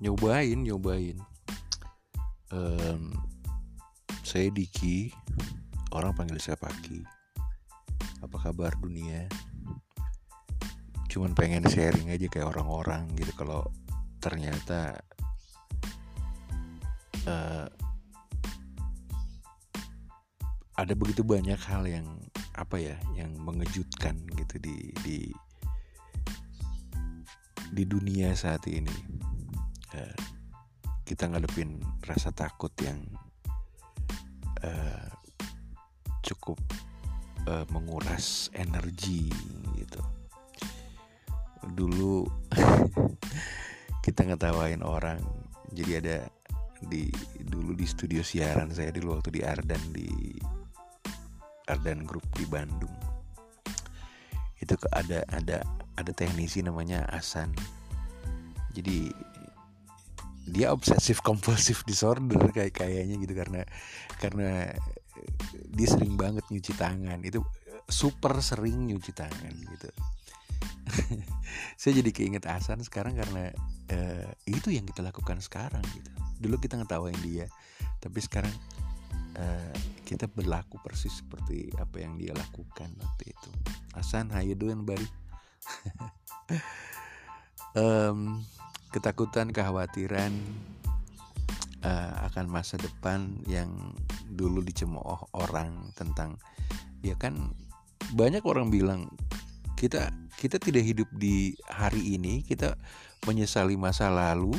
nyobain nyobain. Um, saya Diki orang panggil saya Paki. Apa kabar dunia? Cuman pengen sharing aja kayak orang-orang gitu kalau ternyata uh, ada begitu banyak hal yang apa ya yang mengejutkan gitu di di di dunia saat ini uh, kita ngadepin rasa takut yang uh, cukup uh, menguras energi gitu. Dulu kita ngetawain orang jadi ada di dulu di studio siaran saya dulu waktu di Ardan di Ardan Group di Bandung. Itu ada ada ada teknisi namanya Asan. Jadi dia obsesif kompulsif disorder kayak kayaknya gitu karena karena dia sering banget nyuci tangan. Itu super sering nyuci tangan gitu. Saya jadi keinget Asan sekarang karena uh, itu yang kita lakukan sekarang gitu. Dulu kita ngetawain dia tapi sekarang uh, kita berlaku persis seperti apa yang dia lakukan waktu itu. Asan how you doing um, ketakutan kekhawatiran uh, akan masa depan yang dulu dicemooh orang tentang ya kan banyak orang bilang kita kita tidak hidup di hari ini kita menyesali masa lalu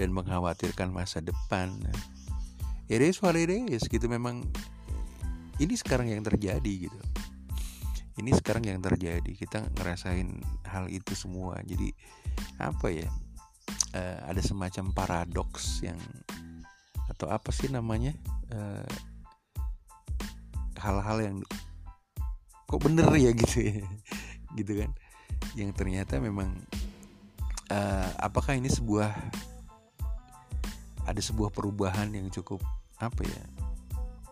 dan mengkhawatirkan masa depan. It is what it is gitu. Memang ini sekarang yang terjadi gitu. Ini sekarang yang terjadi. Kita ngerasain hal itu semua. Jadi apa ya uh, ada semacam paradoks yang atau apa sih namanya eh, hal-hal yang kok bener ya gitu ya gitu kan. Yang ternyata memang uh, apakah ini sebuah ada sebuah perubahan yang cukup apa ya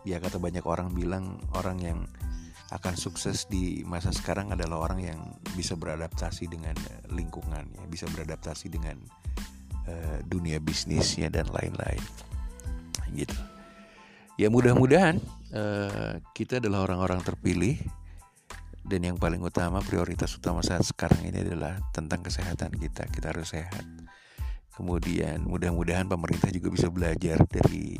ya kata banyak orang bilang orang yang akan sukses di masa sekarang adalah orang yang bisa beradaptasi dengan lingkungan ya bisa beradaptasi dengan uh, dunia bisnisnya dan lain-lain. Gitu. Ya mudah-mudahan uh, kita adalah orang-orang terpilih dan yang paling utama prioritas utama saat sekarang ini adalah tentang kesehatan kita. Kita harus sehat. Kemudian mudah-mudahan pemerintah juga bisa belajar dari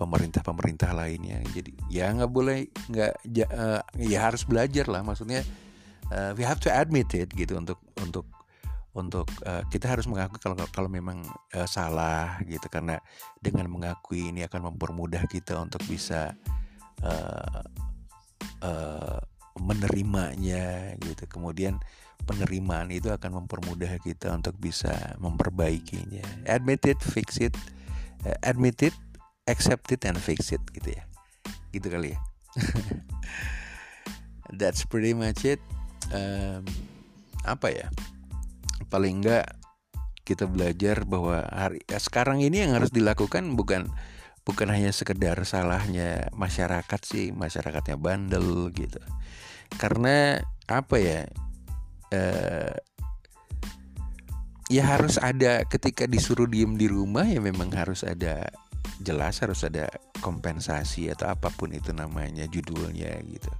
pemerintah-pemerintah lainnya. Jadi ya nggak boleh nggak uh, ya harus belajar lah. Maksudnya uh, we have to admit it gitu untuk untuk untuk uh, kita harus mengakui kalau kalau memang uh, salah gitu. Karena dengan mengakui ini akan mempermudah kita untuk bisa uh, uh, menerimanya gitu. Kemudian penerimaan itu akan mempermudah kita untuk bisa memperbaikinya. Admit it fix it. Uh, admit it accept it and fix it gitu ya. Gitu kali ya. That's pretty much it. Um, apa ya paling enggak kita belajar bahwa hari ya sekarang ini yang harus dilakukan bukan bukan hanya sekedar salahnya masyarakat sih masyarakatnya bandel gitu. Karena apa ya eh, ya harus ada ketika disuruh diem di rumah ya memang harus ada jelas harus ada kompensasi atau apa pun itu namanya judulnya gitu.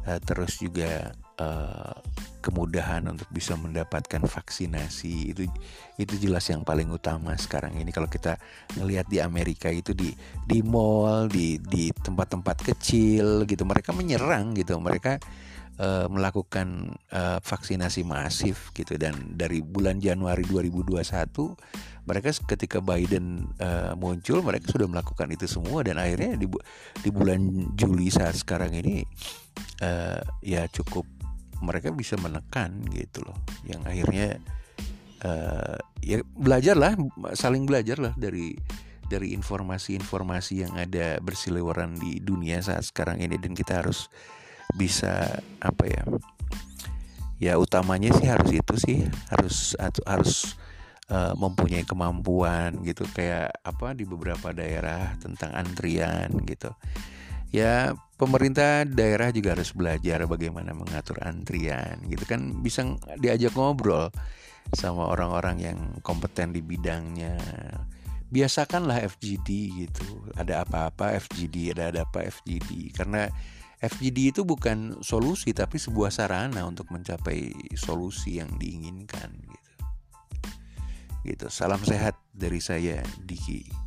Uh, terus juga uh, kemudahan untuk bisa mendapatkan vaksinasi. Itu itu jelas yang paling utama sekarang ini. Kalau kita ngelihat di Amerika itu di di mall di di tempat-tempat kecil gitu mereka menyerang gitu. Mereka uh, melakukan uh, vaksinasi masif gitu. Dan dari bulan Januari 2021 mereka ketika Biden uh, muncul mereka sudah melakukan itu semua. Dan akhirnya di di bulan Juli saat sekarang ini uh, ya cukup mereka bisa menekan gitu loh. Yang akhirnya uh, ya belajarlah saling belajarlah dari dari informasi-informasi yang ada berseliweran di dunia saat sekarang ini. Dan kita harus bisa apa ya ya utamanya sih harus itu sih harus harus uh, mempunyai kemampuan gitu. Kayak apa di beberapa daerah tentang antrian gitu ya pemerintah daerah juga harus belajar bagaimana mengatur antrian gitu kan. Bisa diajak ngobrol sama orang-orang yang kompeten di bidangnya. Biasakanlah FGD gitu. Ada apa-apa FGD ada ada apa FGD karena FGD itu bukan solusi tapi sebuah sarana untuk mencapai solusi yang diinginkan gitu. Gitu. Salam sehat dari saya Diki